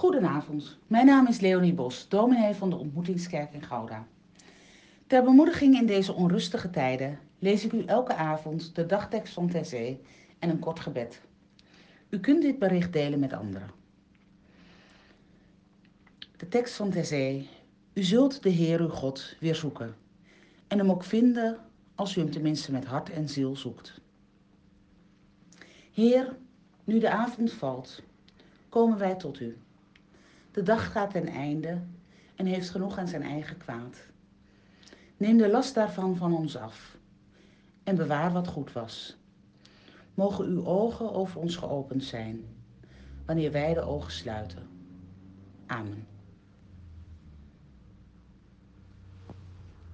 Goedenavond, mijn naam is Leonie Bos, dominee van de Ontmoetingskerk in Gouda. Ter bemoediging in deze onrustige tijden lees ik u elke avond de dagtekst van Terzee en een kort gebed. U kunt dit bericht delen met anderen. De tekst van Terzee. U zult de Heer uw God weer zoeken en hem ook vinden als u hem tenminste met hart en ziel zoekt. Heer, nu de avond valt, komen wij tot u. De dag gaat ten einde en heeft genoeg aan zijn eigen kwaad. Neem de last daarvan van ons af en bewaar wat goed was. Mogen uw ogen over ons geopend zijn, wanneer wij de ogen sluiten. Amen.